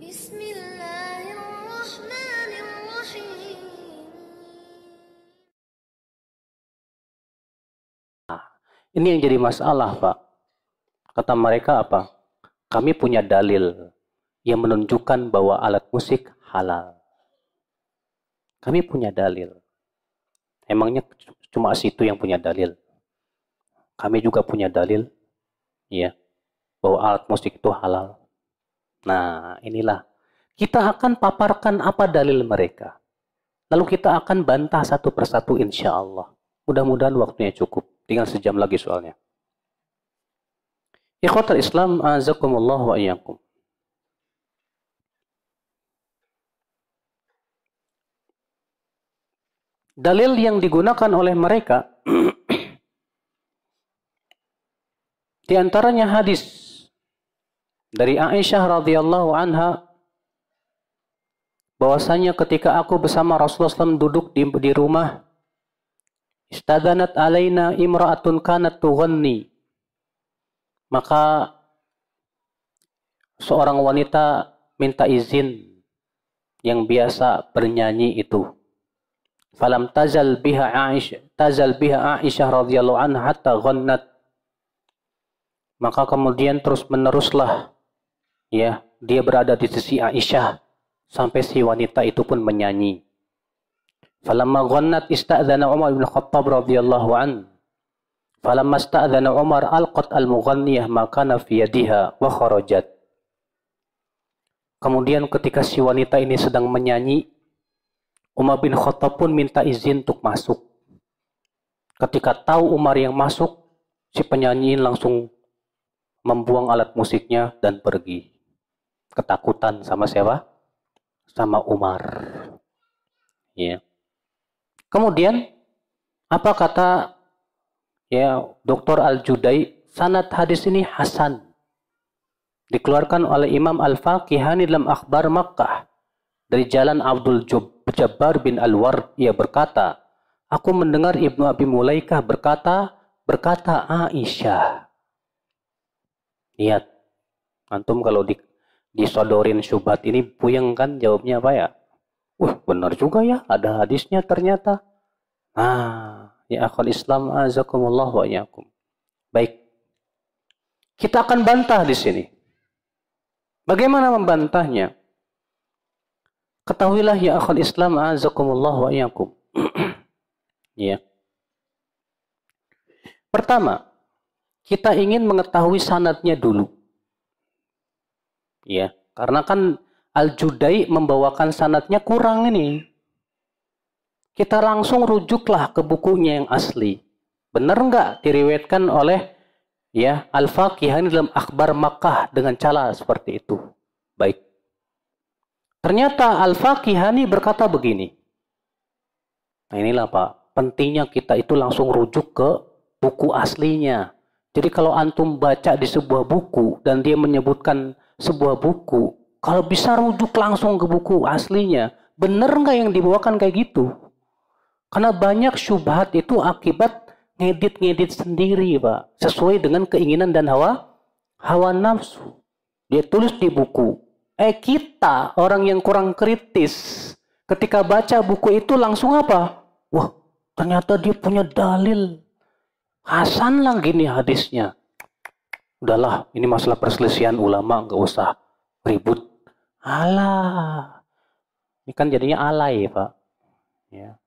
Bismillahirrahmanirrahim. Ini yang jadi masalah, Pak. Kata mereka apa? Kami punya dalil yang menunjukkan bahwa alat musik halal. Kami punya dalil. Emangnya cuma situ yang punya dalil. Kami juga punya dalil, ya, bahwa alat musik itu halal. Nah, inilah. Kita akan paparkan apa dalil mereka. Lalu kita akan bantah satu persatu insya Allah. Mudah-mudahan waktunya cukup. Tinggal sejam lagi soalnya. Ikhwatal Islam, azakumullah wa iyyakum. Dalil yang digunakan oleh mereka di antaranya hadis dari Aisyah radhiyallahu anha bahwasanya ketika aku bersama Rasulullah SAW duduk di, di rumah istadanat alaina imra'atun kanat tughanni maka seorang wanita minta izin yang biasa bernyanyi itu. Falam tazal biha Aisyah tazal biha Aisyah radhiyallahu anha hatta ghannat. Maka kemudian terus meneruslah ya dia berada di sisi Aisyah sampai si wanita itu pun menyanyi. Falamma ghannat ista'dzana Umar bin Khattab radhiyallahu an. Falamma ista'dzana Umar alqat al-mughanniyah ma kana fi yadiha wa kharajat. Kemudian ketika si wanita ini sedang menyanyi Umar bin Khattab pun minta izin untuk masuk. Ketika tahu Umar yang masuk si penyanyi langsung membuang alat musiknya dan pergi. Ketakutan sama siapa? Sama Umar. Ya. Kemudian apa kata ya Dr. Al-Judai sanad hadis ini hasan. Dikeluarkan oleh Imam Al-Faqihani dalam Akhbar Makkah dari jalan Abdul Jabbar bin Al-Ward ia berkata, aku mendengar Ibnu Abi Mulaikah berkata, berkata Aisyah, Lihat, antum kalau di, disodorin syubhat ini puyeng kan jawabnya apa ya? Wah benar juga ya, ada hadisnya ternyata. Nah, ya akal Islam azakumullah wa iyakum. Baik. Kita akan bantah di sini. Bagaimana membantahnya? Ketahuilah ya akal Islam azakumullah wa iyakum. ya. Pertama, kita ingin mengetahui sanatnya dulu. Ya, karena kan Al-Judai membawakan sanatnya kurang ini. Kita langsung rujuklah ke bukunya yang asli. Benar nggak diriwayatkan oleh ya Al-Faqihani dalam Akhbar Makkah dengan cara seperti itu? Baik. Ternyata Al-Faqihani berkata begini. Nah inilah Pak, pentingnya kita itu langsung rujuk ke buku aslinya. Jadi kalau antum baca di sebuah buku dan dia menyebutkan sebuah buku, kalau bisa rujuk langsung ke buku aslinya, benar nggak yang dibawakan kayak gitu? Karena banyak syubhat itu akibat ngedit-ngedit sendiri, Pak. Sesuai dengan keinginan dan hawa hawa nafsu. Dia tulis di buku. Eh kita, orang yang kurang kritis, ketika baca buku itu langsung apa? Wah, ternyata dia punya dalil Hasan lah gini hadisnya. Udahlah, ini masalah perselisihan ulama, nggak usah ribut. Alah, ini kan jadinya alay, Pak. Ya.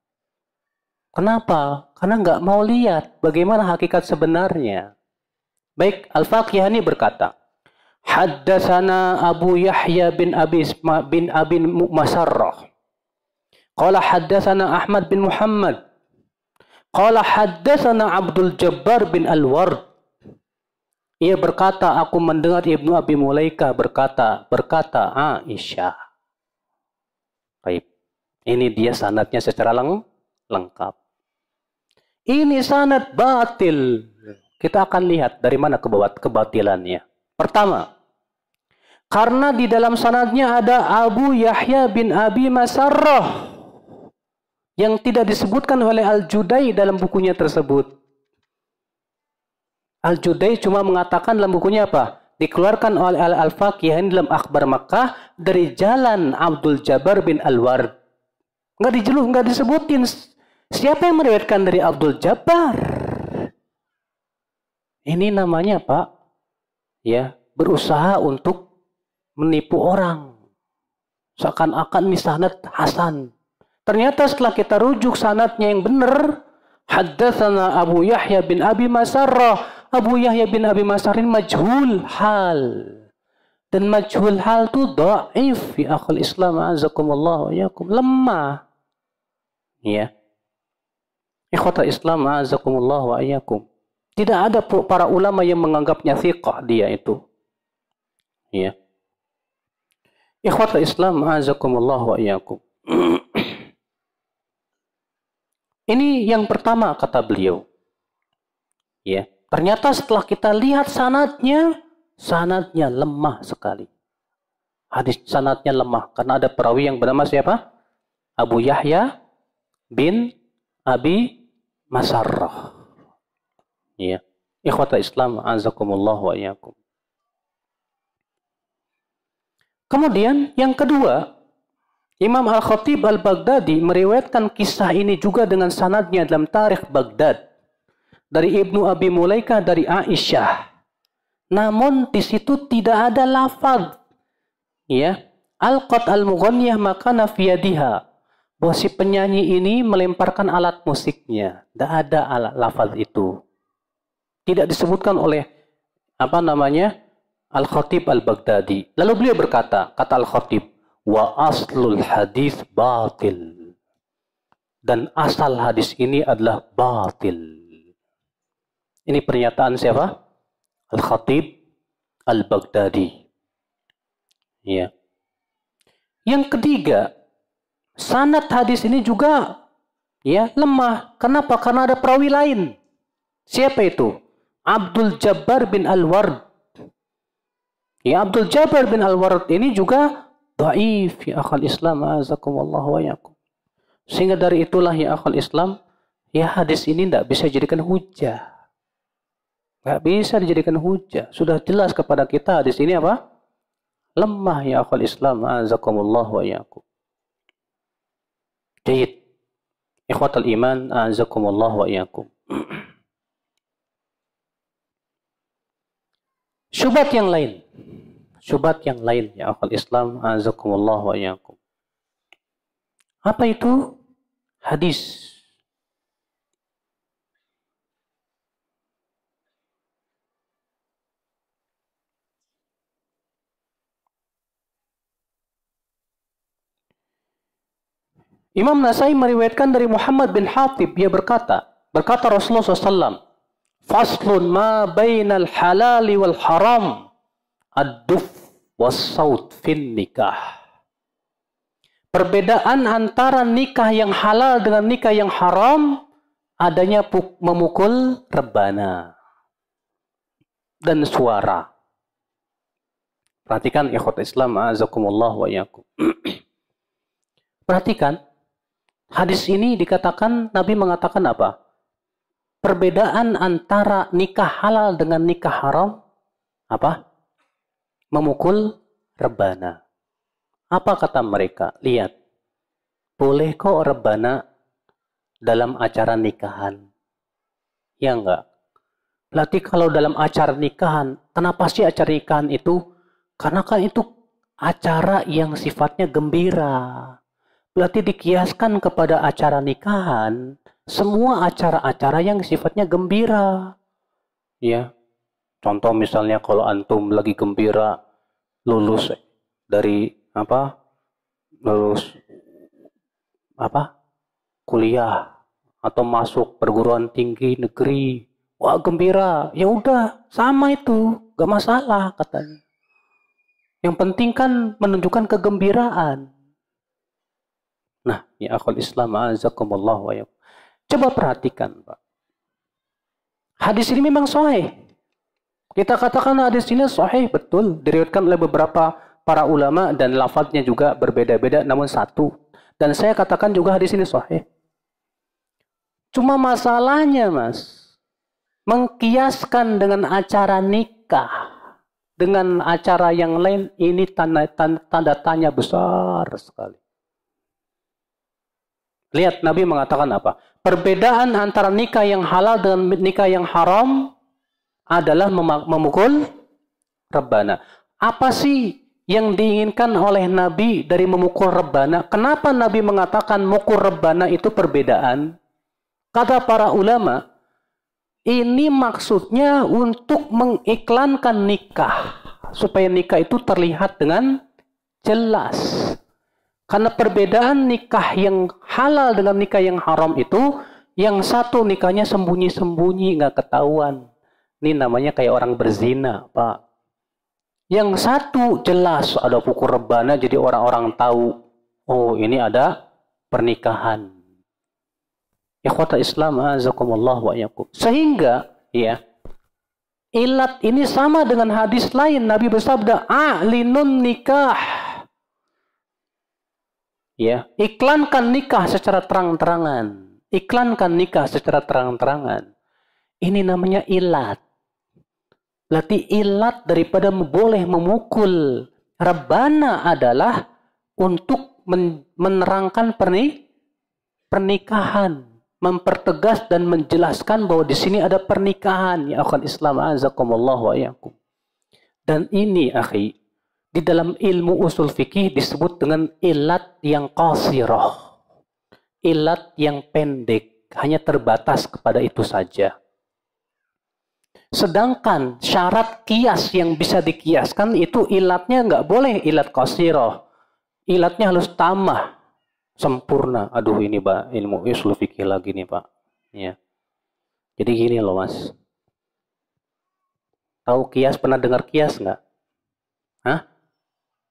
Kenapa? Karena nggak mau lihat bagaimana hakikat sebenarnya. Baik, Al-Faqihani berkata, Haddasana Abu Yahya bin Abi bin Abi Masarrah. Qala haddasana Ahmad bin Muhammad Qala haddatsana Abdul Jabbar bin Al-Ward. Ia berkata, aku mendengar Ibnu Abi Mulaika berkata, berkata Aisyah. Baik. Ini dia sanatnya secara leng lengkap. Ini sanat batil. Kita akan lihat dari mana kebat kebatilannya. Pertama, karena di dalam sanatnya ada Abu Yahya bin Abi Masarrah yang tidak disebutkan oleh Al-Judai dalam bukunya tersebut. Al-Judai cuma mengatakan dalam bukunya apa? dikeluarkan oleh Al-Fakihani dalam Akhbar Makkah dari jalan Abdul Jabbar bin Al-Ward. Nggak dijeluk, nggak disebutin siapa yang meriwayatkan dari Abdul Jabbar. Ini namanya Pak, ya berusaha untuk menipu orang. Seakan-akan ini sanad Hasan. Ternyata setelah kita rujuk sanatnya yang benar, Haddatsana Abu Yahya bin Abi Masarrah. Abu Yahya bin Abi Masarin majhul hal. Dan majhul hal itu dhaif fi akhul Islam azakumullah wa yakum. Lemah. Ya. Ikhwata Islam azakumullah wa yakum. Tidak ada para ulama yang menganggapnya thiqah dia itu. Ya. Ikhwata Islam azakumullah wa yakum. Ini yang pertama kata beliau. Ya, ternyata setelah kita lihat sanatnya, sanatnya lemah sekali. Hadis sanatnya lemah karena ada perawi yang bernama siapa? Abu Yahya bin Abi Masarrah. Ya. Ikhwata Islam azakumullah wa iyyakum. Kemudian yang kedua, Imam Al-Khatib Al-Baghdadi meriwayatkan kisah ini juga dengan sanadnya dalam Tarikh Baghdad dari Ibnu Abi Mulaikah dari Aisyah. Namun di situ tidak ada lafaz ya Al-Qat Al-Mughanniyah makana fiyadiha bahwa si penyanyi ini melemparkan alat musiknya. Tidak ada alat lafaz itu. Tidak disebutkan oleh apa namanya Al-Khatib Al-Baghdadi. Lalu beliau berkata, kata Al-Khatib, wa aslul hadis batil. Dan asal hadis ini adalah batil. Ini pernyataan siapa? Al-Khatib Al-Baghdadi. Ya. Yang ketiga, sanad hadis ini juga ya lemah. Kenapa? Karena ada perawi lain. Siapa itu? Abdul Jabbar bin Al-Ward. Ya, Abdul Jabbar bin Al-Ward ini juga Daif ya akal Islam azakumullah wa yakum. Sehingga dari itulah ya akal Islam, ya hadis ini tidak bisa dijadikan hujah. Tidak bisa dijadikan hujah. Sudah jelas kepada kita hadis ini apa? Lemah ya akal Islam azakumullah wa yakum. Jayid. Ikhwatal iman azakumullah wa yakum. Syubat yang lain syubhat yang lain ya akal Islam azakumullah wa iyyakum. Apa itu? Hadis. Imam Nasai meriwayatkan dari Muhammad bin Hatib dia berkata, berkata Rasulullah SAW, Faslun ma bainal halali wal haram ad-duf was-saut fin nikah. Perbedaan antara nikah yang halal dengan nikah yang haram adanya memukul rebana dan suara. Perhatikan ikhwat Islam azakumullah wa yakum. Perhatikan hadis ini dikatakan Nabi mengatakan apa? Perbedaan antara nikah halal dengan nikah haram apa? memukul rebana. Apa kata mereka? Lihat, boleh kok rebana dalam acara nikahan? Ya enggak? Berarti kalau dalam acara nikahan, kenapa sih acara nikahan itu? Karena kan itu acara yang sifatnya gembira. Berarti dikiaskan kepada acara nikahan, semua acara-acara yang sifatnya gembira. Ya, Contoh misalnya kalau antum lagi gembira lulus dari apa? Lulus apa? Kuliah atau masuk perguruan tinggi negeri. Wah, gembira. Ya udah, sama itu. Gak masalah katanya. Yang penting kan menunjukkan kegembiraan. Nah, ya akal Islam azakumullah wa Coba perhatikan, Pak. Hadis ini memang sahih. Kita katakan hadis ini sahih betul diriwayatkan oleh beberapa para ulama dan lafadznya juga berbeda-beda namun satu. Dan saya katakan juga hadis ini sahih. Cuma masalahnya mas, mengkiaskan dengan acara nikah. dengan acara yang lain ini tanda, tanda tanya besar sekali. Lihat Nabi mengatakan apa? Perbedaan antara nikah yang halal dengan nikah yang haram adalah memukul rebana. Apa sih yang diinginkan oleh Nabi dari memukul rebana? Kenapa Nabi mengatakan mukul rebana itu perbedaan? Kata para ulama, ini maksudnya untuk mengiklankan nikah supaya nikah itu terlihat dengan jelas. Karena perbedaan nikah yang halal dengan nikah yang haram itu, yang satu nikahnya sembunyi-sembunyi, nggak ketahuan. Ini namanya kayak orang berzina, Pak. Yang satu jelas ada pukul rebana, jadi orang-orang tahu, oh ini ada pernikahan. Kota Islam, azakumullah wa yakum. Sehingga, ya, ilat ini sama dengan hadis lain. Nabi bersabda, a'linun nikah Ya, iklankan nikah secara terang-terangan. Iklankan nikah secara terang-terangan. Ini namanya ilat. Berarti ilat daripada boleh memukul rebana adalah untuk menerangkan perni pernikahan, mempertegas dan menjelaskan bahwa di sini ada pernikahan ya akan Islam azakumullah wa Dan ini akhi di dalam ilmu usul fikih disebut dengan ilat yang qasirah. Ilat yang pendek, hanya terbatas kepada itu saja. Sedangkan syarat kias yang bisa dikiaskan itu ilatnya nggak boleh ilat qasirah. Ilatnya harus tamah, sempurna. Aduh ini Pak, ilmu usul fikih lagi nih Pak. Ya. Jadi gini loh Mas. Tahu kias, pernah dengar kias nggak? Hah?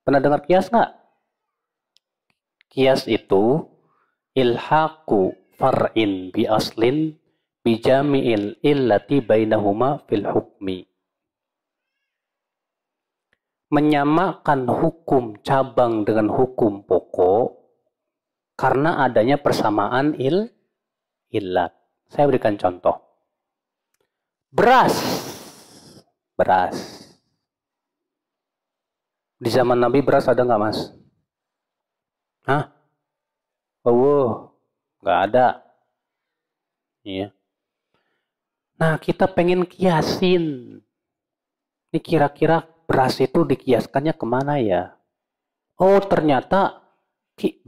Pernah dengar kias nggak? Kias itu ilhaku far'in bi aslin bi jami'il illati bainahuma fil hukmi. Menyamakan hukum cabang dengan hukum pokok karena adanya persamaan il illat. Saya berikan contoh. Beras. Beras di zaman Nabi beras ada nggak mas? Hah? Oh, nggak ada. Iya. Nah kita pengen kiasin. Ini kira-kira beras itu dikiaskannya ke mana ya? Oh ternyata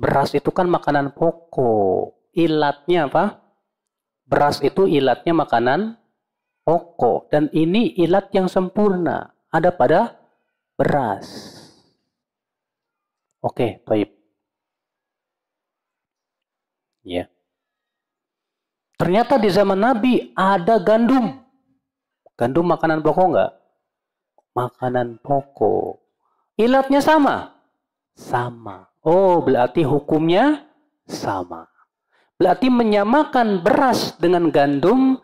beras itu kan makanan pokok. Ilatnya apa? Beras itu ilatnya makanan pokok. Dan ini ilat yang sempurna. Ada pada beras. Oke, baik. Ya. Ternyata di zaman Nabi ada gandum. Gandum makanan pokok enggak? Makanan pokok. Ilatnya sama? Sama. Oh, berarti hukumnya sama. Berarti menyamakan beras dengan gandum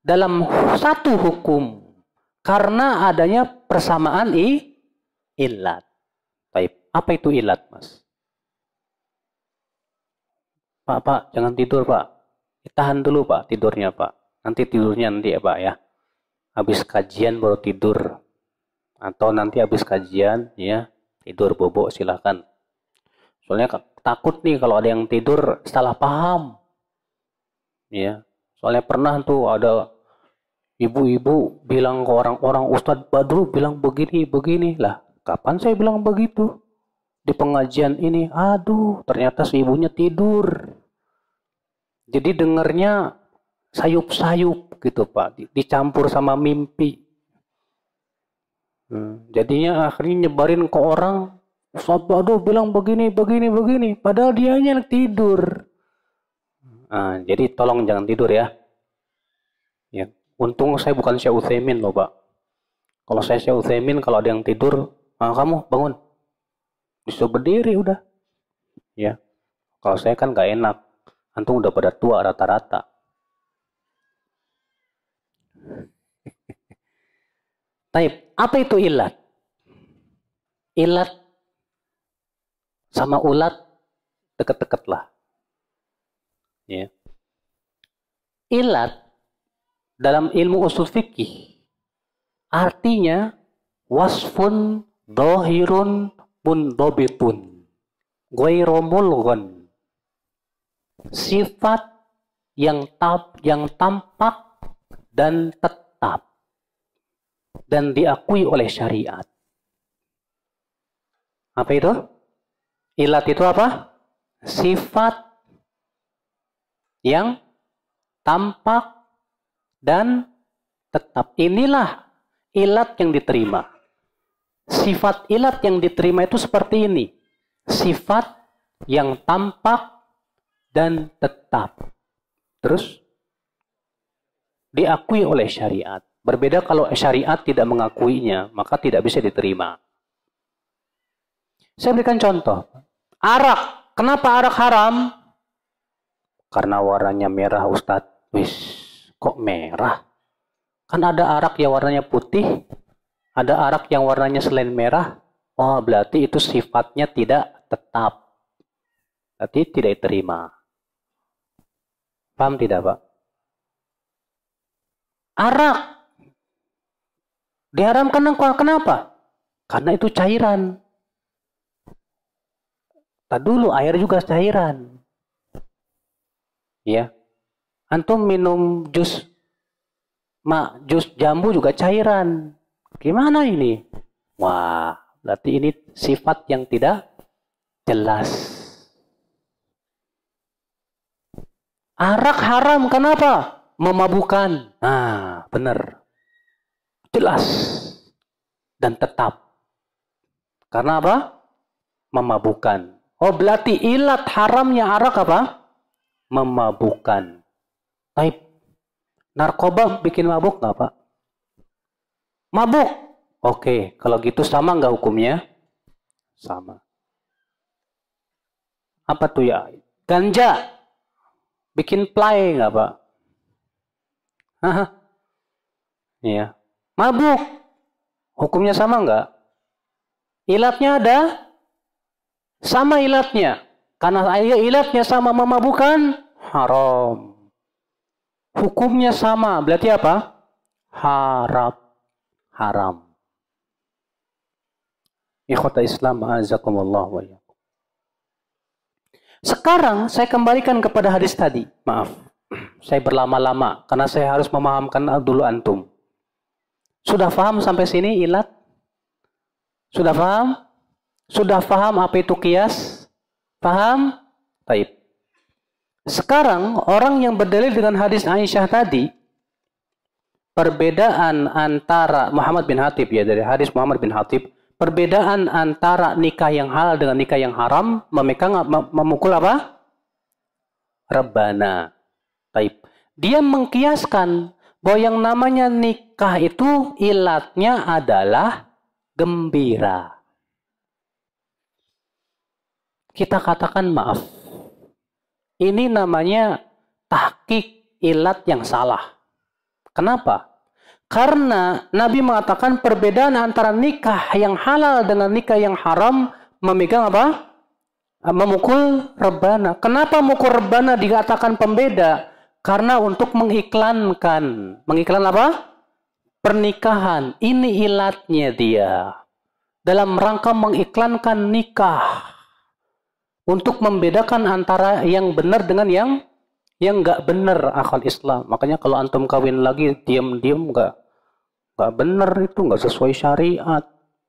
dalam satu hukum. Karena adanya persamaan i ilat. Apa itu ilat, Mas? Pak, Pak, jangan tidur, Pak. Tahan dulu, Pak, tidurnya, Pak. Nanti tidurnya nanti ya, Pak, ya. Habis kajian baru tidur. Atau nanti habis kajian, ya, tidur bobok silahkan. Soalnya takut nih kalau ada yang tidur salah paham. Ya, soalnya pernah tuh ada ibu-ibu bilang ke orang-orang Ustadz Badru bilang begini begini lah kapan saya bilang begitu di pengajian ini, aduh ternyata si ibunya tidur. Jadi dengarnya sayup-sayup gitu Pak, dicampur sama mimpi. Hmm, jadinya akhirnya nyebarin ke orang, Ustaz aduh bilang begini, begini, begini, padahal dia hanya tidur. Nah, jadi tolong jangan tidur ya. Ya, untung saya bukan Syekh Utsaimin loh, Pak. Kalau saya Syekh Utsaimin kalau ada yang tidur, ah, kamu bangun, disuruh berdiri udah ya kalau saya kan gak enak antum udah pada tua rata-rata Taib, apa itu ilat? Ilat sama ulat deket-deket lah. Ya. Ilat dalam ilmu usul fikih artinya wasfun dohirun mundobitun ghairomulgon sifat yang tab yang tampak dan tetap dan diakui oleh syariat. Apa itu? Ilat itu apa? Sifat yang tampak dan tetap. Inilah ilat yang diterima sifat ilat yang diterima itu seperti ini. Sifat yang tampak dan tetap. Terus diakui oleh syariat. Berbeda kalau syariat tidak mengakuinya, maka tidak bisa diterima. Saya berikan contoh. Arak. Kenapa arak haram? Karena warnanya merah, Ustadz. Wis, kok merah? Kan ada arak yang warnanya putih, ada arak yang warnanya selain merah, oh berarti itu sifatnya tidak tetap. Berarti tidak diterima. Paham tidak Pak? Arak. Diharamkan kenapa? Karena itu cairan. Tak dulu air juga cairan. Ya. Antum minum jus mak jus jambu juga cairan. Gimana ini? Wah, berarti ini sifat yang tidak jelas. Arak haram, kenapa? Memabukan. Nah, benar. Jelas. Dan tetap. Karena apa? Memabukan. Oh, berarti ilat haramnya arak apa? Memabukan. Taib. Narkoba bikin mabuk nggak, Pak? Mabuk. Oke, kalau gitu sama nggak hukumnya? Sama. Apa tuh ya? Ganja. Bikin play nggak Pak? Iya. Mabuk. Hukumnya sama nggak? Ilatnya ada? Sama ilatnya. Karena ilatnya sama memabukan, haram. Hukumnya sama. Berarti apa? Harap haram. Ikhwata Islam azakumullah wa Sekarang saya kembalikan kepada hadis tadi. Maaf, saya berlama-lama karena saya harus memahamkan dulu antum. Sudah paham sampai sini ilat? Sudah paham? Sudah paham apa itu kias? Paham? Taib. Sekarang orang yang berdalil dengan hadis Aisyah tadi, perbedaan antara Muhammad bin Hatib ya dari hadis Muhammad bin Hatib perbedaan antara nikah yang halal dengan nikah yang haram memegang memukul apa? Rebana. Taib. Dia mengkiaskan bahwa yang namanya nikah itu ilatnya adalah gembira. Kita katakan maaf. Ini namanya tahkik ilat yang salah. Kenapa? Karena Nabi mengatakan perbedaan antara nikah yang halal dengan nikah yang haram memegang apa? Memukul rebana. Kenapa mukul rebana dikatakan pembeda? Karena untuk mengiklankan. Mengiklan apa? Pernikahan. Ini ilatnya dia. Dalam rangka mengiklankan nikah. Untuk membedakan antara yang benar dengan yang yang nggak benar akal Islam. Makanya kalau antum kawin lagi diam-diam nggak nggak benar itu nggak sesuai syariat.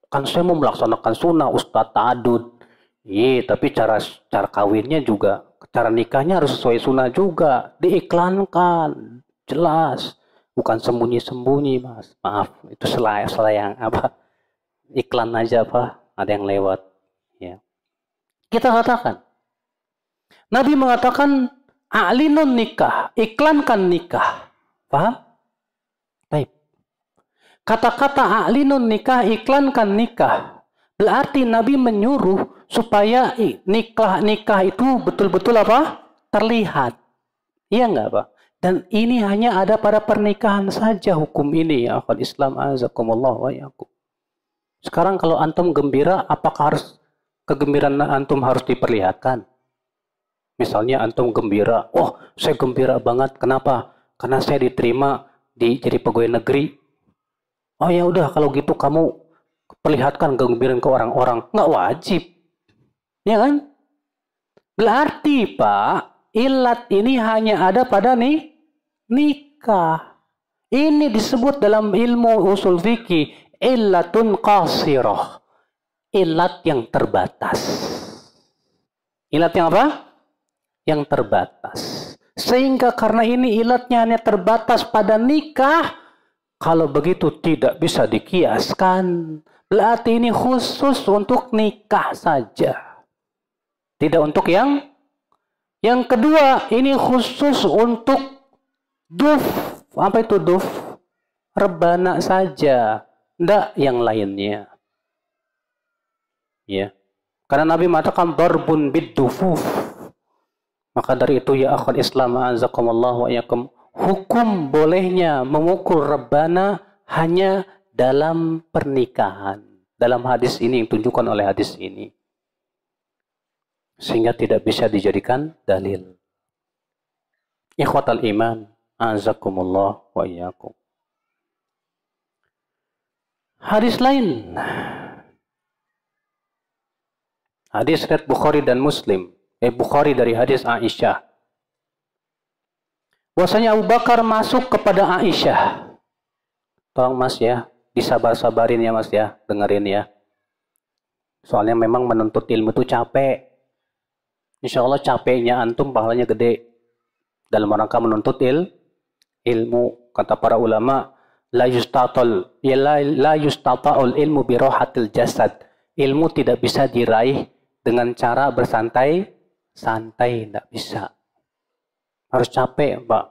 Kan saya mau melaksanakan sunnah Ustadz Ta'adud. Iya, tapi cara cara kawinnya juga, cara nikahnya harus sesuai sunnah juga. Diiklankan, jelas. Bukan sembunyi-sembunyi, mas. Maaf, itu selai yang apa? Iklan aja apa? Ada yang lewat. Ya. Kita katakan, Nabi mengatakan A'linun nikah, iklankan nikah. Paham? Baik. Kata-kata a'linun nikah, iklankan nikah. Berarti Nabi menyuruh supaya nikah nikah itu betul-betul apa? Terlihat. Iya enggak, Pak? Dan ini hanya ada pada pernikahan saja hukum ini ya akhwat Islam azakumullah wa yakum. Sekarang kalau antum gembira, apakah harus kegembiraan antum harus diperlihatkan? Misalnya antum gembira, oh saya gembira banget, kenapa? Karena saya diterima di jadi pegawai negeri. Oh ya udah kalau gitu kamu perlihatkan kegembiraan ke orang-orang. Nggak wajib. Ya kan? Berarti Pak, ilat ini hanya ada pada nih nikah. Ini disebut dalam ilmu usul fikih illatun qasirah. Ilat yang terbatas. Ilat yang apa? Yang terbatas. Sehingga karena ini ilatnya hanya terbatas pada nikah, kalau begitu tidak bisa dikiaskan. Berarti ini khusus untuk nikah saja. Tidak untuk yang yang kedua, ini khusus untuk duf. Apa itu duf? Rebana saja, tidak yang lainnya. Ya. Karena Nabi mengatakan barbun bid-dufuf. Maka dari itu ya akhul Islam azakumullah wa yakum hukum bolehnya memukul rebana hanya dalam pernikahan. Dalam hadis ini yang tunjukkan oleh hadis ini. Sehingga tidak bisa dijadikan dalil. Ikhwatal iman azakumullah wa iyyakum. Hadis lain. Hadis riwayat Bukhari dan Muslim eh, Bukhari dari hadis Aisyah. Bahwasanya Abu Bakar masuk kepada Aisyah. Tolong Mas ya, disabar-sabarin ya Mas ya, dengerin ya. Soalnya memang menuntut ilmu itu capek. Insya Allah capeknya antum pahalanya gede. Dalam rangka menuntut il, ilmu. Kata para ulama, la yustatal, ya la, la yustata'ul ilmu birohatil jasad. Ilmu tidak bisa diraih dengan cara bersantai santai, tidak bisa. Harus capek, Pak.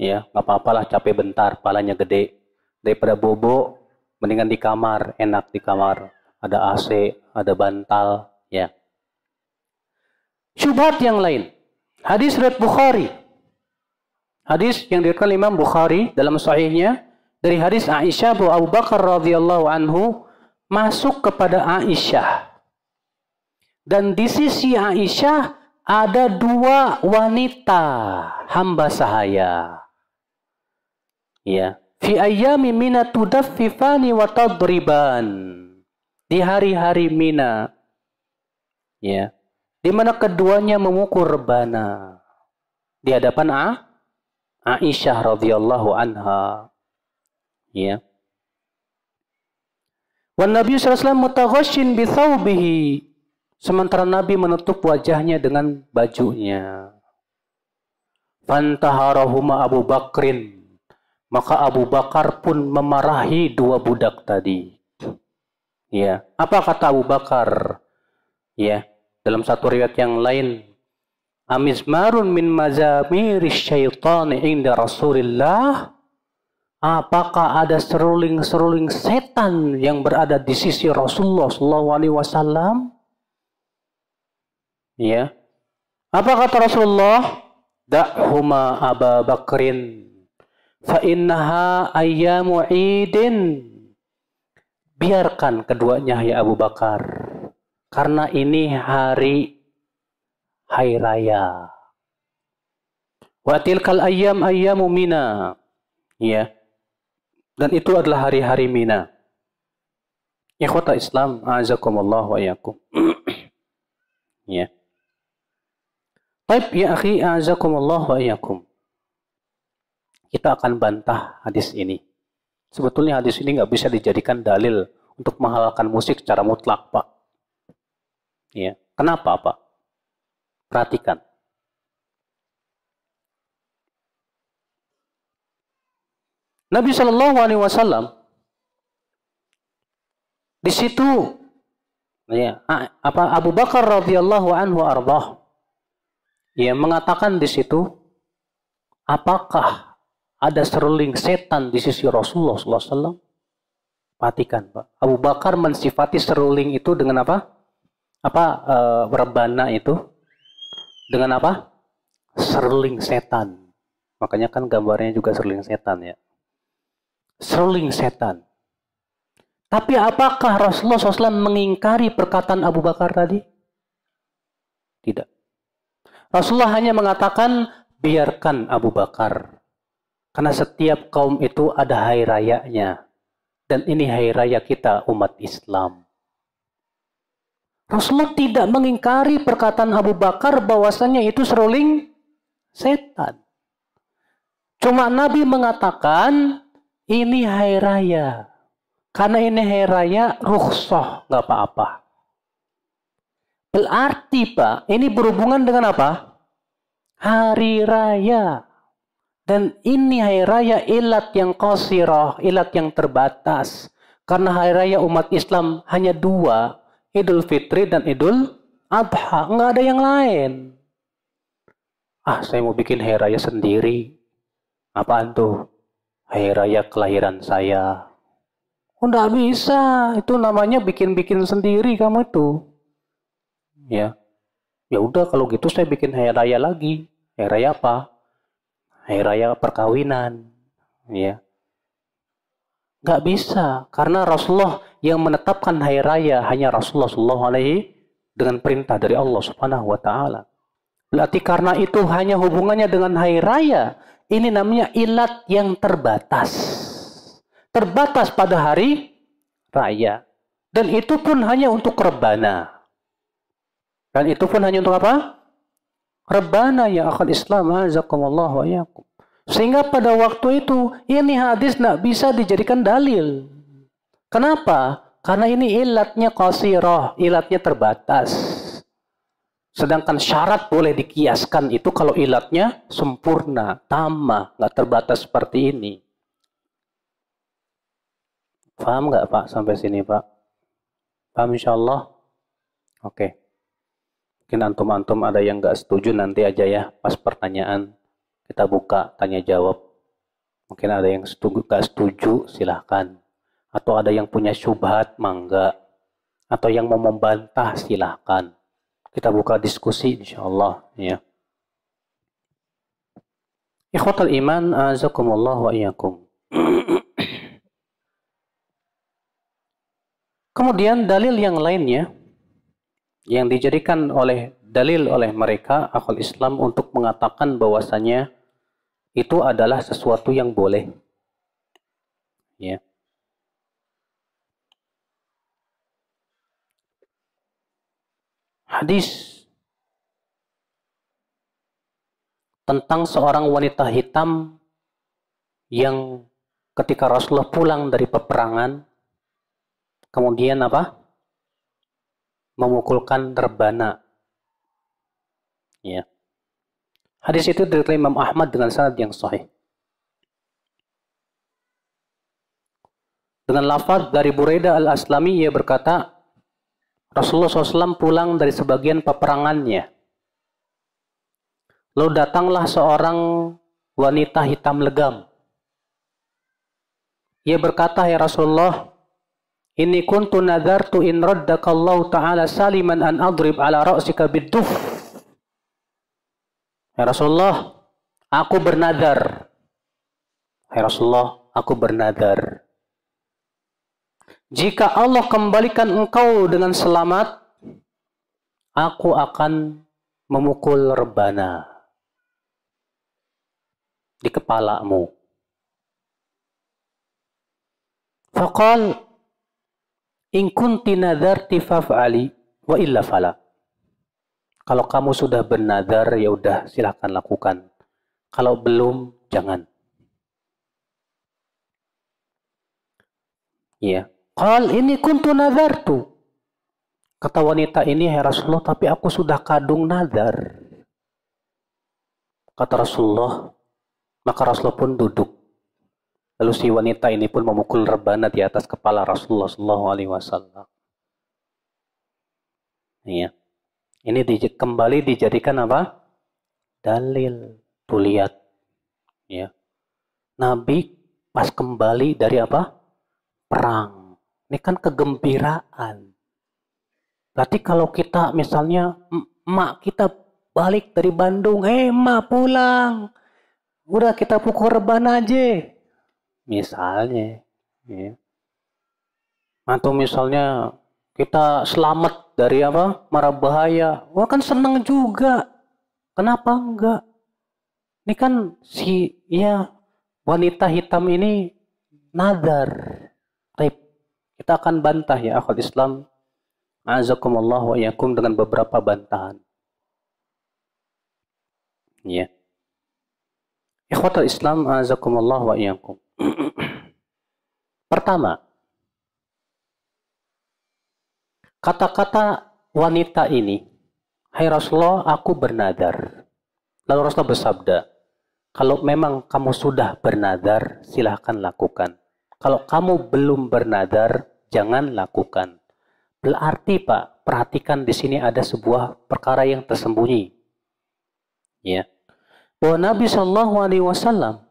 Ya, nggak apa-apalah capek bentar, palanya gede. Daripada bobo, mendingan di kamar, enak di kamar. Ada AC, ada bantal, ya. Syubhat yang lain. Hadis riwayat Bukhari. Hadis yang diriwayatkan Imam Bukhari dalam sahihnya dari hadis Aisyah bahwa Abu Bakar radhiyallahu anhu masuk kepada Aisyah. Dan di sisi Aisyah ada dua wanita hamba sahaya. Ya, fi ayyami mina tudaffifani wa tadriban. Di hari-hari Mina. Ya. Di mana keduanya memukul rebana. Di hadapan A Aisyah radhiyallahu anha. Ya. Wan Nabi sallallahu alaihi wasallam mutaghashin bi thawbihi Sementara Nabi menutup wajahnya dengan bajunya. Fantaharahuma Abu Bakrin. Maka Abu Bakar pun memarahi dua budak tadi. Ya, apa kata Abu Bakar? Ya, dalam satu riwayat yang lain, Amizmarun min mazamiris syaitani inda Rasulillah. Apakah ada seruling-seruling setan yang berada di sisi Rasulullah Sallallahu Alaihi Wasallam? Ya. Apa kata Rasulullah? Da'huma Aba Bakrin fa innaha ayyamu idin. Biarkan keduanya ya Abu Bakar. Karena ini hari hari raya. Wa tilkal ayyam ayyamu mina. Ya. Dan itu adalah hari-hari Mina. Ikhwata Islam, azakumullah wa iyakum. ya. Baik ya akhi, azakumullah wa iyakum. Kita akan bantah hadis ini. Sebetulnya hadis ini nggak bisa dijadikan dalil untuk menghalalkan musik secara mutlak, Pak. Ya, kenapa, Pak? Perhatikan. Nabi Shallallahu Alaihi Wasallam di situ ya apa Abu Bakar radhiyallahu anhu ardah Ya, mengatakan di situ, apakah ada seruling setan di sisi Rasulullah SAW? Perhatikan, Pak. Abu Bakar mensifati seruling itu dengan apa? Apa e, berbana itu? Dengan apa? Seruling setan. Makanya kan gambarnya juga seruling setan ya. Seruling setan. Tapi apakah Rasulullah SAW mengingkari perkataan Abu Bakar tadi? Tidak. Rasulullah hanya mengatakan biarkan Abu Bakar. Karena setiap kaum itu ada hari rayanya. Dan ini hari raya kita umat Islam. Rasulullah tidak mengingkari perkataan Abu Bakar bahwasanya itu seruling setan. Cuma Nabi mengatakan ini hari raya. Karena ini hari raya rukhsah, nggak apa-apa. Berarti Pak, ini berhubungan dengan apa? Hari raya. Dan ini hari raya ilat yang qasirah, ilat yang terbatas. Karena hari raya umat Islam hanya dua, Idul Fitri dan Idul Adha. Nggak ada yang lain. Ah, saya mau bikin hari raya sendiri. Apaan tuh? Hari raya kelahiran saya. Oh, nggak bisa. Itu namanya bikin-bikin sendiri kamu itu. Ya. Ya udah kalau gitu saya bikin hari raya lagi. Hari raya apa? Hari raya perkawinan. Ya. Nggak bisa. Karena Rasulullah yang menetapkan hari raya hanya Rasulullah Shallallahu Alaihi dengan perintah dari Allah Subhanahu Wa Taala. Berarti karena itu hanya hubungannya dengan hari raya. Ini namanya ilat yang terbatas. Terbatas pada hari raya. Dan itu pun hanya untuk rebana. Dan itu pun hanya untuk apa? Rebana yang akan Islam. Azakumullah wa yakum. Sehingga pada waktu itu ini hadis tidak bisa dijadikan dalil. Kenapa? Karena ini ilatnya qasirah, ilatnya terbatas. Sedangkan syarat boleh dikiaskan itu kalau ilatnya sempurna, tamah, nggak terbatas seperti ini. Paham nggak Pak sampai sini Pak? Paham insya Allah? Oke. Mungkin antum-antum ada yang nggak setuju nanti aja ya pas pertanyaan kita buka tanya jawab. Mungkin ada yang setuju, nggak setuju silahkan. Atau ada yang punya syubhat mangga. Atau yang mau membantah silahkan kita buka diskusi insyaallah ya. Ikhwatal iman azakumullah wa iyyakum. Kemudian dalil yang lainnya yang dijadikan oleh dalil oleh mereka akal Islam untuk mengatakan bahwasanya itu adalah sesuatu yang boleh. Ya. hadis tentang seorang wanita hitam yang ketika Rasulullah pulang dari peperangan kemudian apa? Memukulkan rebana. Ya. Hadis itu dari Imam Ahmad dengan sanad yang sahih. Dengan lafaz dari Buraidah al-Aslami ia berkata, Rasulullah SAW pulang dari sebagian peperangannya. Lalu datanglah seorang wanita hitam legam. Ia berkata, Ya Rasulullah, ini kuntu nadartu in raddakallahu ta'ala saliman an adrib ala ra'sika bidduf. Ya Rasulullah, aku bernadar. Ya Rasulullah, aku bernadar jika Allah kembalikan engkau dengan selamat, aku akan memukul rebana di kepalamu. Faqal in kunti nadarti faf'ali wa illa fala. Kalau kamu sudah bernadar ya udah silahkan lakukan. Kalau belum jangan. Ya. Qal ini kuntu nazartu. Kata wanita ini, ya Rasulullah, tapi aku sudah kadung nazar. Kata Rasulullah, maka Rasulullah pun duduk. Lalu si wanita ini pun memukul rebana di atas kepala Rasulullah Sallallahu Alaihi Wasallam. Iya. Ini di, kembali dijadikan apa? Dalil. Tuh lihat. Ya. Nabi pas kembali dari apa? Perang ini kan kegembiraan. Berarti kalau kita misalnya emak kita balik dari Bandung, eh emak pulang. Udah kita pukul reban aja. Misalnya. Ya. Atau misalnya kita selamat dari apa? Marah bahaya. Wah kan seneng juga. Kenapa enggak? Ini kan si ya wanita hitam ini nadar. Tapi Kita akan bantah ya akhwat Islam. Azakumullah wa iyakum dengan beberapa bantahan. Ya. Ikhwatul Islam azakumullah wa iyakum. Pertama, kata-kata wanita ini, Hai Rasulullah, aku bernadar. Lalu Rasulullah bersabda, kalau memang kamu sudah bernadar, silahkan lakukan. Kalau kamu belum bernadar, jangan lakukan. Berarti Pak, perhatikan di sini ada sebuah perkara yang tersembunyi. Ya. Bahwa Nabi Shallallahu alaihi wasallam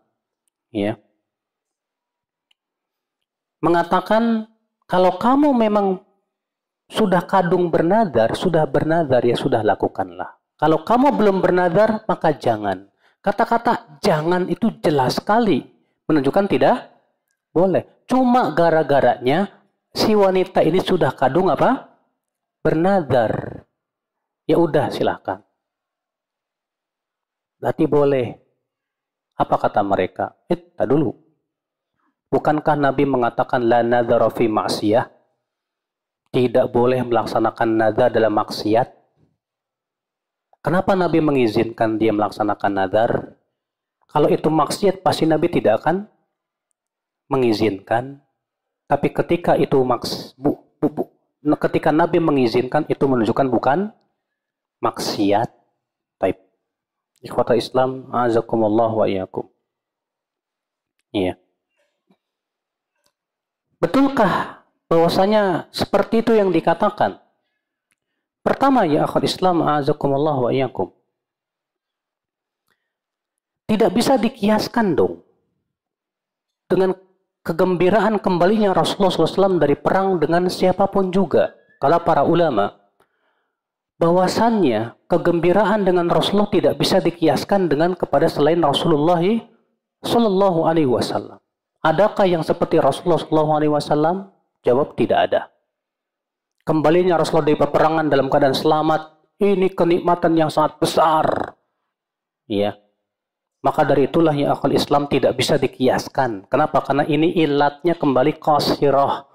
ya mengatakan kalau kamu memang sudah kadung bernadar, sudah bernadar ya sudah lakukanlah. Kalau kamu belum bernadar, maka jangan. Kata-kata jangan itu jelas sekali menunjukkan tidak boleh. Cuma gara-garanya si wanita ini sudah kadung apa? Bernadar. Ya udah silahkan. Berarti boleh. Apa kata mereka? Eh, dulu. Bukankah Nabi mengatakan la nadhara fi maksiyah? Tidak boleh melaksanakan nadar dalam maksiat. Kenapa Nabi mengizinkan dia melaksanakan nadar? Kalau itu maksiat, pasti Nabi tidak akan mengizinkan, tapi ketika itu maks, bu, bu, bu, ketika Nabi mengizinkan itu menunjukkan bukan maksiat. Taib. Ikhwata Islam, azakumullah wa iyakum. Iya. Betulkah bahwasanya seperti itu yang dikatakan? Pertama ya akhwat Islam, azakumullah wa iyakum. Tidak bisa dikiaskan dong dengan kegembiraan kembalinya Rasulullah SAW dari perang dengan siapa pun juga. Kalau para ulama, bahwasannya kegembiraan dengan Rasulullah tidak bisa dikiaskan dengan kepada selain Rasulullah Wasallam. Adakah yang seperti Rasulullah Wasallam? Jawab tidak ada. Kembalinya Rasulullah dari peperangan dalam keadaan selamat, ini kenikmatan yang sangat besar. Ya, maka dari itulah yang akal Islam tidak bisa dikiaskan. Kenapa? Karena ini ilatnya kembali qasirah.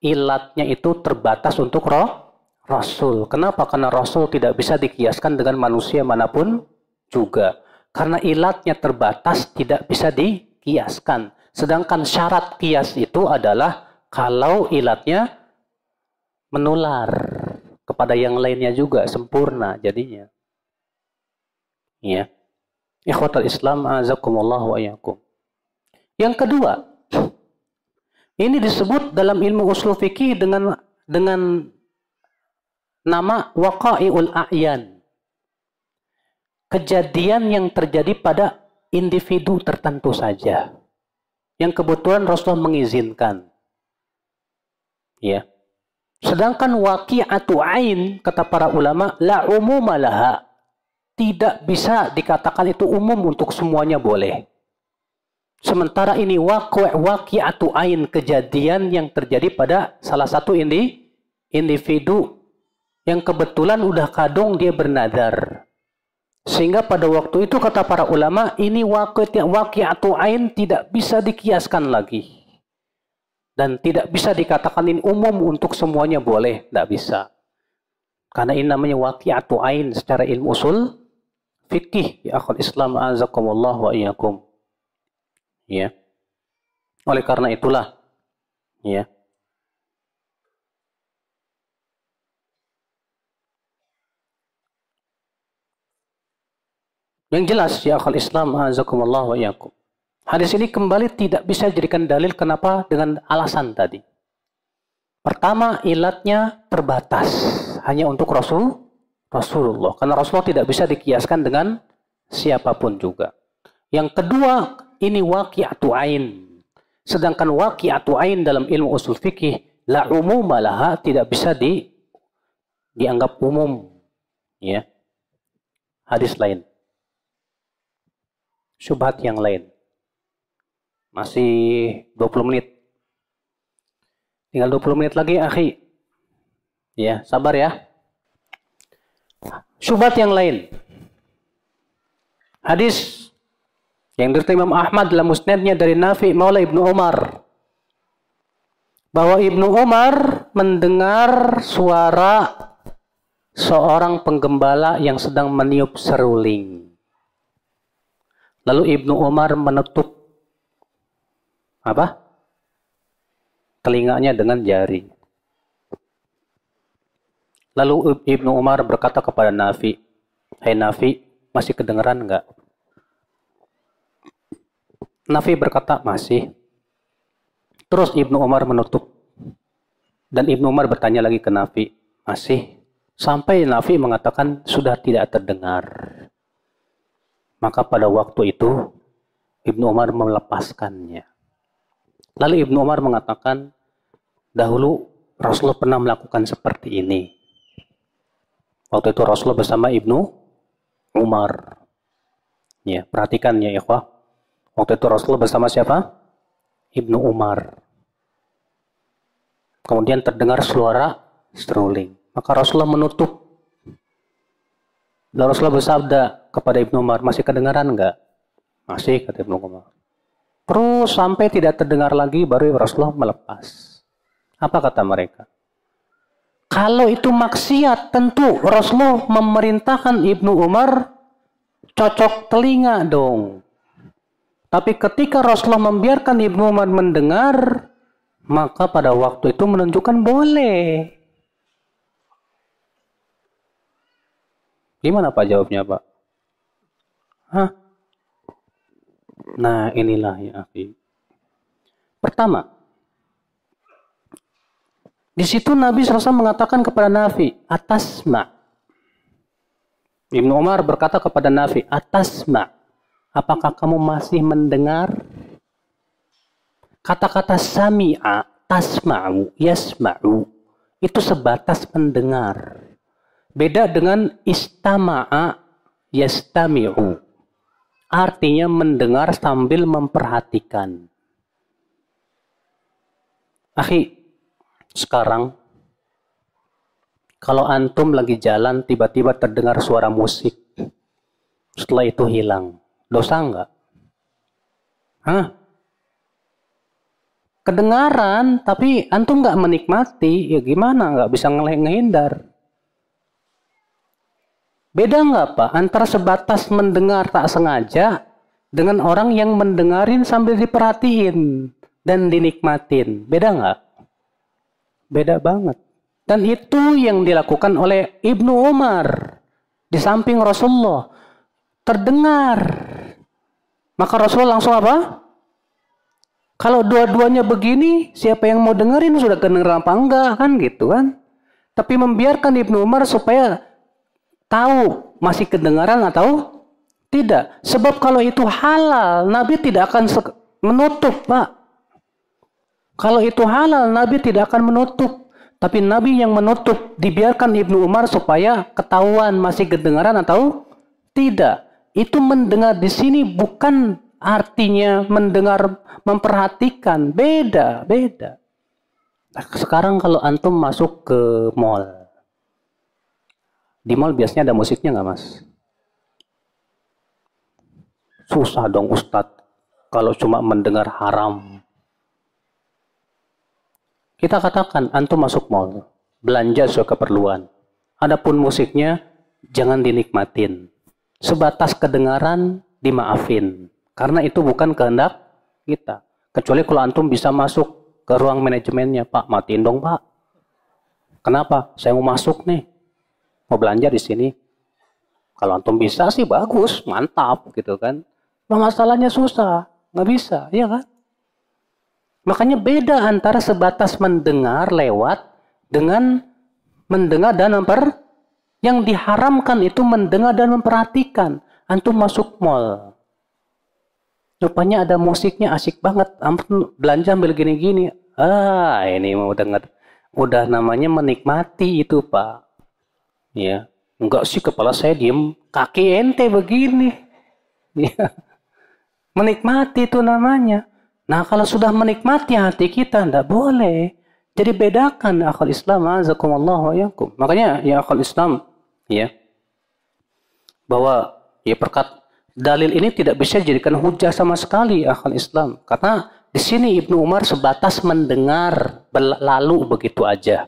Ilatnya itu terbatas untuk roh Rasul. Kenapa? Karena Rasul tidak bisa dikiaskan dengan manusia mana pun juga. Karena ilatnya terbatas tidak bisa dikiaskan. Sedangkan syarat kias itu adalah kalau ilatnya menular kepada yang lainnya juga sempurna jadinya. Ya. Ikhwatal Islam azakumullah wa iyyakum. Yang kedua, ini disebut dalam ilmu usul fikih dengan dengan nama waqai'ul a'yan. Kejadian yang terjadi pada individu tertentu saja. Yang kebetulan Rasulullah mengizinkan. Ya. Sedangkan waqi'atu ain kata para ulama la umuma laha tidak bisa dikatakan itu umum untuk semuanya boleh. Sementara ini waqi'atu ain kejadian yang terjadi pada salah satu ini individu yang kebetulan udah kadung dia bernadar. Sehingga pada waktu itu kata para ulama ini waqi'atu ain tidak bisa dikiaskan lagi. Dan tidak bisa dikatakan ini umum untuk semuanya boleh, tidak bisa. Karena ini namanya waqi'atu ain secara ilmu usul fikih ya akhul Islam azakumullah wa iyyakum. Ya. Oleh karena itulah ya. Yang jelas ya akhul Islam azakumullah wa iyyakum. Hadis ini kembali tidak bisa dijadikan dalil kenapa dengan alasan tadi. Pertama, ilatnya terbatas hanya untuk Rasul Rasulullah. Karena Rasulullah tidak bisa dikiaskan dengan siapa pun juga. Yang kedua, ini waqi'atu ain. Sedangkan waqi'atu ain dalam ilmu usul fikih la umum laha tidak bisa di dianggap umum. Ya. Hadis lain. Syubhat yang lain. Masih 20 menit. Tinggal 20 menit lagi, akhi. Ya, sabar ya. Syubhat yang lain. Hadis yang dari Imam Ahmad dalam musnadnya dari Nafi Maula Ibnu Umar. bahwa Ibnu Umar mendengar suara seorang penggembala yang sedang meniup seruling. Lalu Ibnu Umar menutup apa? Telinganya dengan jari. Lalu Ibnu Umar berkata kepada Nafi, hey Nafi, masih kedengeran enggak? Nafi berkata, masih. Terus Ibnu Umar menutup. Dan Ibnu Umar bertanya lagi ke Nafi, masih. Sampai Nafi mengatakan sudah tidak terdengar. Maka pada waktu itu Ibnu Umar melepaskannya. Lalu Ibnu Umar mengatakan, dahulu Rasulullah pernah melakukan seperti ini. Waktu itu Rasulullah bersama Ibnu Umar. Ya, perhatikan ya ikhwah. Waktu itu Rasulullah bersama siapa? Ibnu Umar. Kemudian terdengar suara strolling. Maka Rasulullah menutup. Dan Rasulullah bersabda kepada Ibnu Umar, masih kedengaran enggak? Masih, kata Ibnu Umar. Terus sampai tidak terdengar lagi, baru Rasulullah melepas. Apa kata mereka? Kalau itu maksiat, tentu Rasulullah memerintahkan Ibnu Umar cocok telinga dong. Tapi ketika Rasulullah membiarkan Ibnu Umar mendengar, maka pada waktu itu menunjukkan boleh. Gimana Pak jawabnya Pak? Hah? Nah inilah ya akhi. Pertama, di situ Nabi SAW mengatakan kepada Nafi, atasma. Ibnu Umar berkata kepada Nafi, atasma. Apakah kamu masih mendengar? Kata-kata sami'a, tasma'u, yasma'u, itu sebatas mendengar. Beda dengan istama'a, yastami'u. Artinya mendengar sambil memperhatikan. Akhi, sekarang kalau antum lagi jalan tiba-tiba terdengar suara musik, setelah itu hilang Dosa enggak? Hah? Kedengaran, tapi antum nggak menikmati, ya gimana? Nggak bisa ngehindar. Beda nggak Pak? Antara sebatas mendengar tak sengaja dengan orang yang mendengarin sambil diperhatiin dan dinikmatin. Beda nggak? Beda banget. Dan itu yang dilakukan oleh Ibnu Umar di samping Rasulullah. Terdengar maka Rasulullah langsung apa? Kalau dua-duanya begini, siapa yang mau dengerin sudah kedengeran apa enggak kan gitu kan? Tapi membiarkan Ibnu Umar supaya tahu masih kedengaran atau tidak. Sebab kalau itu halal, Nabi tidak akan menutup, Pak. Kalau itu halal, Nabi tidak akan menutup. Tapi Nabi yang menutup, dibiarkan Ibnu Umar supaya ketahuan masih kedengaran atau tidak. Itu mendengar di sini bukan artinya mendengar memperhatikan, beda, beda. Nah, sekarang kalau antum masuk ke mall, di mall biasanya ada musiknya nggak mas? Susah dong Ustadz kalau cuma mendengar haram. Kita katakan antum masuk mall, belanja sesuai keperluan. Adapun musiknya jangan dinikmatin sebatas kedengaran dimaafin. Karena itu bukan kehendak kita. Kecuali kalau antum bisa masuk ke ruang manajemennya, Pak, matiin dong, Pak. Kenapa? Saya mau masuk nih. Mau belanja di sini. Kalau antum bisa sih bagus, mantap gitu kan. Masalahnya susah, nggak bisa, iya kan? Makanya beda antara sebatas mendengar lewat dengan mendengar dan memper yang diharamkan itu mendengar dan memperhatikan. Antum masuk mall. Rupanya ada musiknya asik banget. Ampun belanja ambil gini-gini. Ah, ini mau dengar. Udah namanya menikmati itu, Pak. Ya. Enggak sih kepala saya diem. Kaki ente begini. Ya. Menikmati itu namanya. Nah, kalau sudah menikmati hati kita, enggak boleh. Jadi bedakan akal Islam azakumullah wa yakum. Makanya ya akal Islam ya bahwa ya perkat dalil ini tidak bisa dijadikan hujah sama sekali akal Islam karena di sini Ibnu Umar sebatas mendengar berlalu begitu aja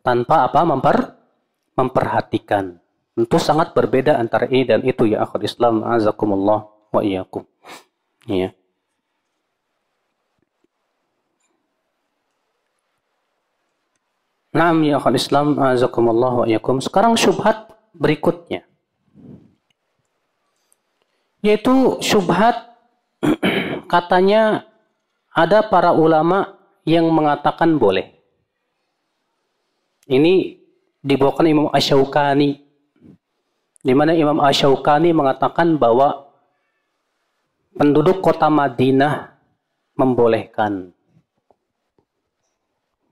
tanpa apa memper memperhatikan. Tentu sangat berbeda antara ini dan itu ya akhul Islam azakumullah wa iyyakum. Ya. Naam ya akhul Islam azakumullah wa iyyakum. Sekarang syubhat berikutnya. Yaitu syubhat katanya ada para ulama yang mengatakan boleh. Ini dibawakan Imam Asyaukani. Di mana Imam Asyaukani mengatakan bahwa penduduk kota Madinah membolehkan.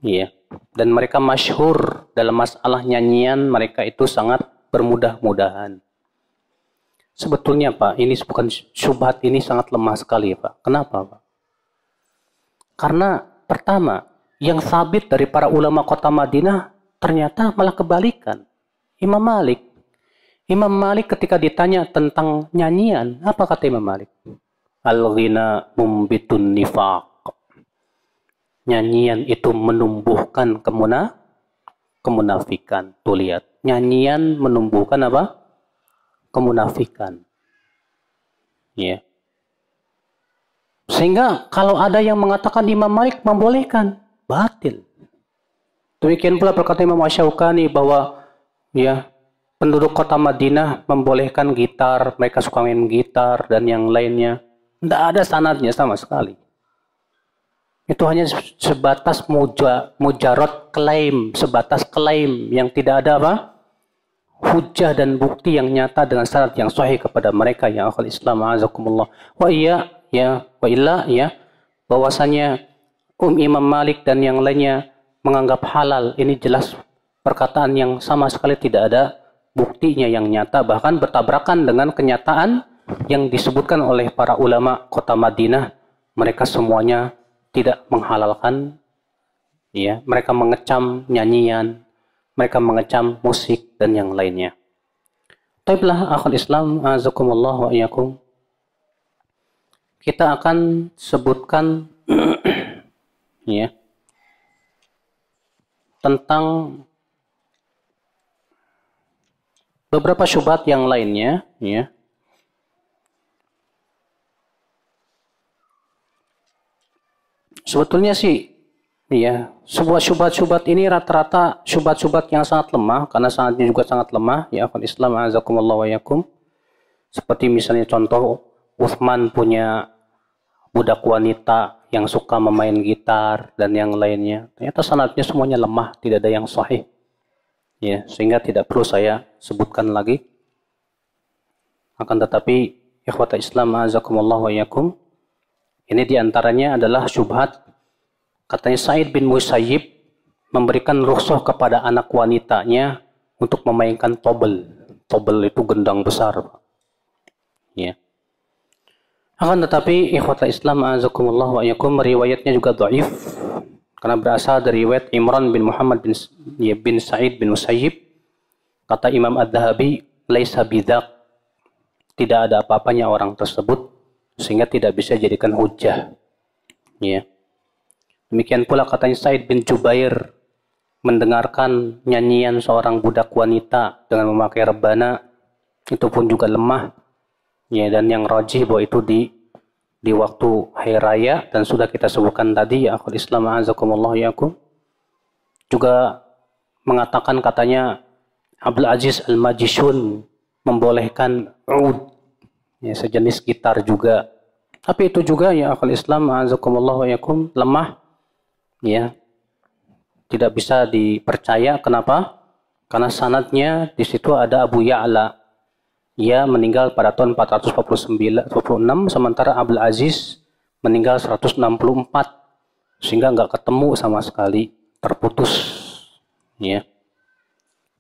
Iya. Dan mereka masyhur dalam masalah nyanyian mereka itu sangat bermudah-mudahan. Sebetulnya Pak, ini bukan syubhat ini sangat lemah sekali Pak. Kenapa Pak? Karena pertama, yang sabit dari para ulama kota Madinah ternyata malah kebalikan. Imam Malik. Imam Malik ketika ditanya tentang nyanyian, apa kata Imam Malik? Al-ghina mumbitun nifaq. Nyanyian itu menumbuhkan kemuna, kemunafikan. Tuh lihat, nyanyian menumbuhkan apa? Kemunafikan. Ya. Yeah. Sehingga kalau ada yang mengatakan Imam Malik membolehkan, batil. Demikian pula berkata Imam Asyaukani bahwa ya penduduk kota Madinah membolehkan gitar, mereka suka main gitar dan yang lainnya. Tidak ada sanadnya sama sekali. Itu hanya sebatas muja, mujarot klaim, sebatas klaim yang tidak ada apa? hujah dan bukti yang nyata dengan syarat yang sahih kepada mereka yang akal Islam azakumullah. Wa iya ya wa illa ya bahwasanya Um Imam Malik dan yang lainnya menganggap halal. Ini jelas perkataan yang sama sekali tidak ada buktinya yang nyata. Bahkan bertabrakan dengan kenyataan yang disebutkan oleh para ulama kota Madinah. Mereka semuanya tidak menghalalkan ya mereka mengecam nyanyian mereka mengecam musik dan yang lainnya. Taiblah akhul Islam azakumullah wa iyakum kita akan sebutkan ya tentang beberapa syubhat yang lainnya ya. Sebetulnya sih ya sebuah syubhat-syubhat ini rata-rata syubhat-syubhat yang sangat lemah karena sangatnya juga sangat lemah ya akan Islam azakumullah wa yakum seperti misalnya contoh Uthman punya budak wanita yang suka memain gitar dan yang lainnya. Ternyata sanatnya semuanya lemah, tidak ada yang sahih. Ya, sehingga tidak perlu saya sebutkan lagi. Akan tetapi ikhwata Islam azakumullah wa yakum. Ini di antaranya adalah syubhat katanya Said bin Musayyib memberikan rukhsah kepada anak wanitanya untuk memainkan tobel. Tobel itu gendang besar. Ya. Akan tetapi ikhwata Islam azakumullah wa yakum riwayatnya juga dhaif karena berasal dari riwayat Imran bin Muhammad bin, ya, bin Sa'id bin Musayyib. Kata Imam Ad-Dhahabi laisa bidzak tidak ada apa-apanya orang tersebut sehingga tidak bisa jadikan hujah ya. Demikian pula katanya Said bin Jubair mendengarkan nyanyian seorang budak wanita dengan memakai rebana itu pun juga lemah Ya, dan yang rajih bahwa itu di di waktu hari raya dan sudah kita sebutkan tadi ya akhul Islam azakumullah yakum juga mengatakan katanya Abdul Aziz Al-Majishun membolehkan ud ya sejenis gitar juga. Tapi itu juga ya akhul Islam azakumullah yakum lemah ya. Tidak bisa dipercaya. Kenapa? Karena sanatnya di situ ada Abu Ya'la ia meninggal pada tahun 449 26 sementara Abdul Aziz meninggal 164 sehingga nggak ketemu sama sekali terputus ya.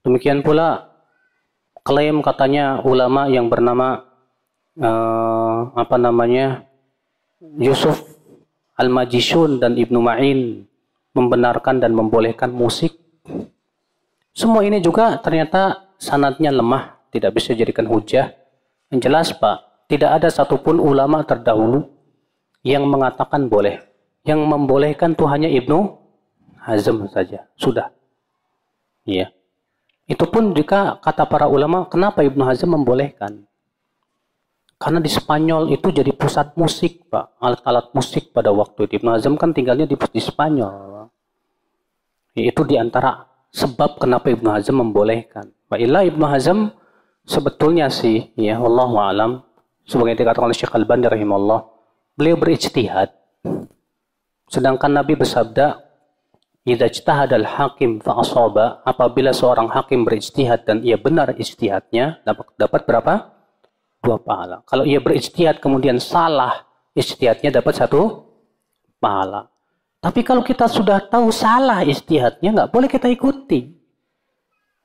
Demikian pula klaim katanya ulama yang bernama uh, apa namanya Yusuf Al-Majishun dan Ibnu Ma'in membenarkan dan membolehkan musik. Semua ini juga ternyata sanatnya lemah tidak bisa jadikan hujah. Yang jelas Pak, tidak ada satupun ulama terdahulu yang mengatakan boleh. Yang membolehkan tuh hanya Ibnu Hazm saja. Sudah. Iya. Itu pun jika kata para ulama, kenapa Ibnu Hazm membolehkan? Karena di Spanyol itu jadi pusat musik, Pak. Alat-alat musik pada waktu itu. Ibnu Hazm kan tinggalnya di, di Spanyol. Itu di antara sebab kenapa Ibnu Hazm membolehkan. Wa Ibnu Hazm sebetulnya sih, ya Allah alam, sebagai dikatakan oleh Syekh Al-Bani rahimahullah, beliau berijtihad. Sedangkan Nabi bersabda, Idza ijtahada al-hakim fa asaba, apabila seorang hakim berijtihad dan ia benar ijtihadnya, dapat dapat berapa? Dua pahala. Kalau ia berijtihad kemudian salah ijtihadnya dapat satu pahala. Tapi kalau kita sudah tahu salah ijtihadnya nggak boleh kita ikuti.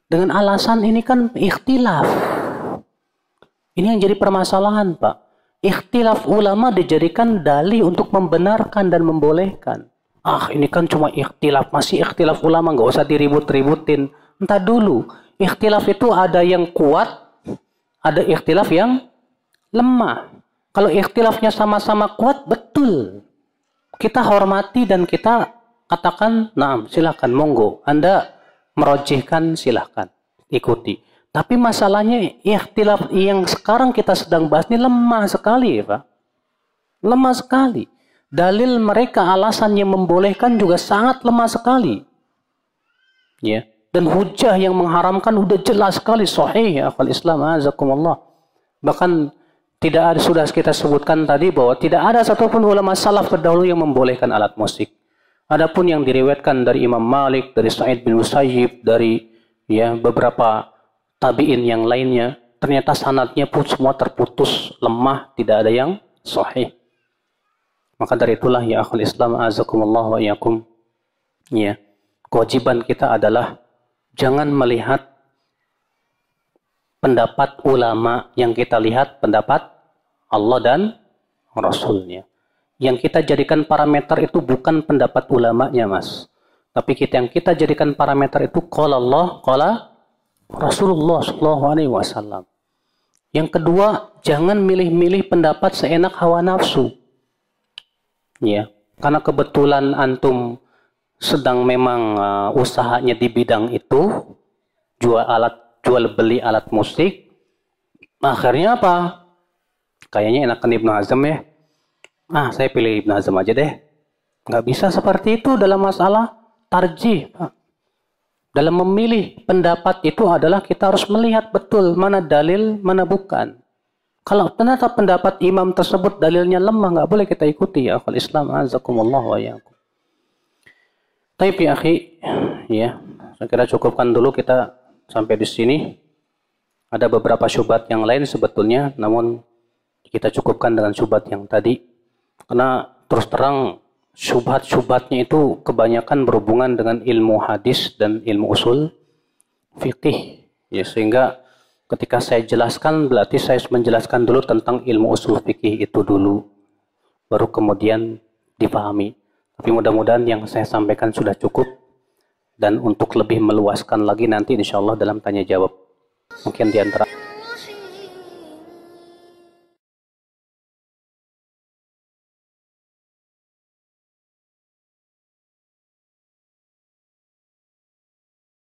Dengan alasan ini kan ikhtilaf. Ini yang jadi permasalahan, Pak. Ikhtilaf ulama dijadikan dalih untuk membenarkan dan membolehkan. Ah, ini kan cuma ikhtilaf, masih ikhtilaf ulama, nggak usah diribut-ributin. Entah dulu, ikhtilaf itu ada yang kuat, ada ikhtilaf yang lemah. Kalau ikhtilafnya sama-sama kuat, betul. Kita hormati dan kita katakan, nah silahkan, monggo. Anda merojihkan, silahkan, ikuti. Tapi masalahnya ikhtilaf yang sekarang kita sedang bahas ini lemah sekali, Pak. Lemah sekali dalil mereka alasan yang membolehkan juga sangat lemah sekali. Ya. Dan hujah yang mengharamkan sudah jelas sekali sahih ya akal Islam azakumullah. Bahkan tidak ada sudah kita sebutkan tadi bahwa tidak ada satupun ulama salaf terdahulu yang membolehkan alat musik. Adapun yang diriwayatkan dari Imam Malik, dari Sa'id bin Musayyib, dari ya beberapa tabi'in yang lainnya, ternyata sanatnya pun semua terputus, lemah, tidak ada yang sahih. Maka dari itulah ya akhul Islam azakumullah wa iyakum. Ya. Kewajiban kita adalah jangan melihat pendapat ulama yang kita lihat pendapat Allah dan Rasulnya. Yang kita jadikan parameter itu bukan pendapat ulamanya mas. Tapi kita yang kita jadikan parameter itu qala Allah, qala Rasulullah sallallahu alaihi wasallam. Yang kedua, jangan milih-milih pendapat seenak hawa nafsu. Ya, karena kebetulan antum sedang memang uh, usahanya di bidang itu, jual alat, jual beli alat musik, akhirnya apa? Kayaknya enakan Ibnu Hazm ya. Ah, saya pilih Ibnu Hazm aja deh. Nggak bisa seperti itu dalam masalah tarjih. Dalam memilih pendapat itu adalah kita harus melihat betul mana dalil, mana bukan. Kalau ternyata pendapat imam tersebut dalilnya lemah, nggak boleh kita ikuti ya akal Islam azakumullah wa yakum. Tapi akhi, ya, saya kira cukupkan dulu kita sampai di sini. Ada beberapa syubhat yang lain sebetulnya, namun kita cukupkan dengan syubhat yang tadi. Karena terus terang syubhat-syubhatnya itu kebanyakan berhubungan dengan ilmu hadis dan ilmu usul fikih. Ya, sehingga Ketika saya jelaskan, berarti saya menjelaskan dulu tentang ilmu usul fikih itu dulu. Baru kemudian dipahami. Tapi mudah-mudahan yang saya sampaikan sudah cukup. Dan untuk lebih meluaskan lagi nanti insya Allah dalam tanya jawab. Mungkin di antara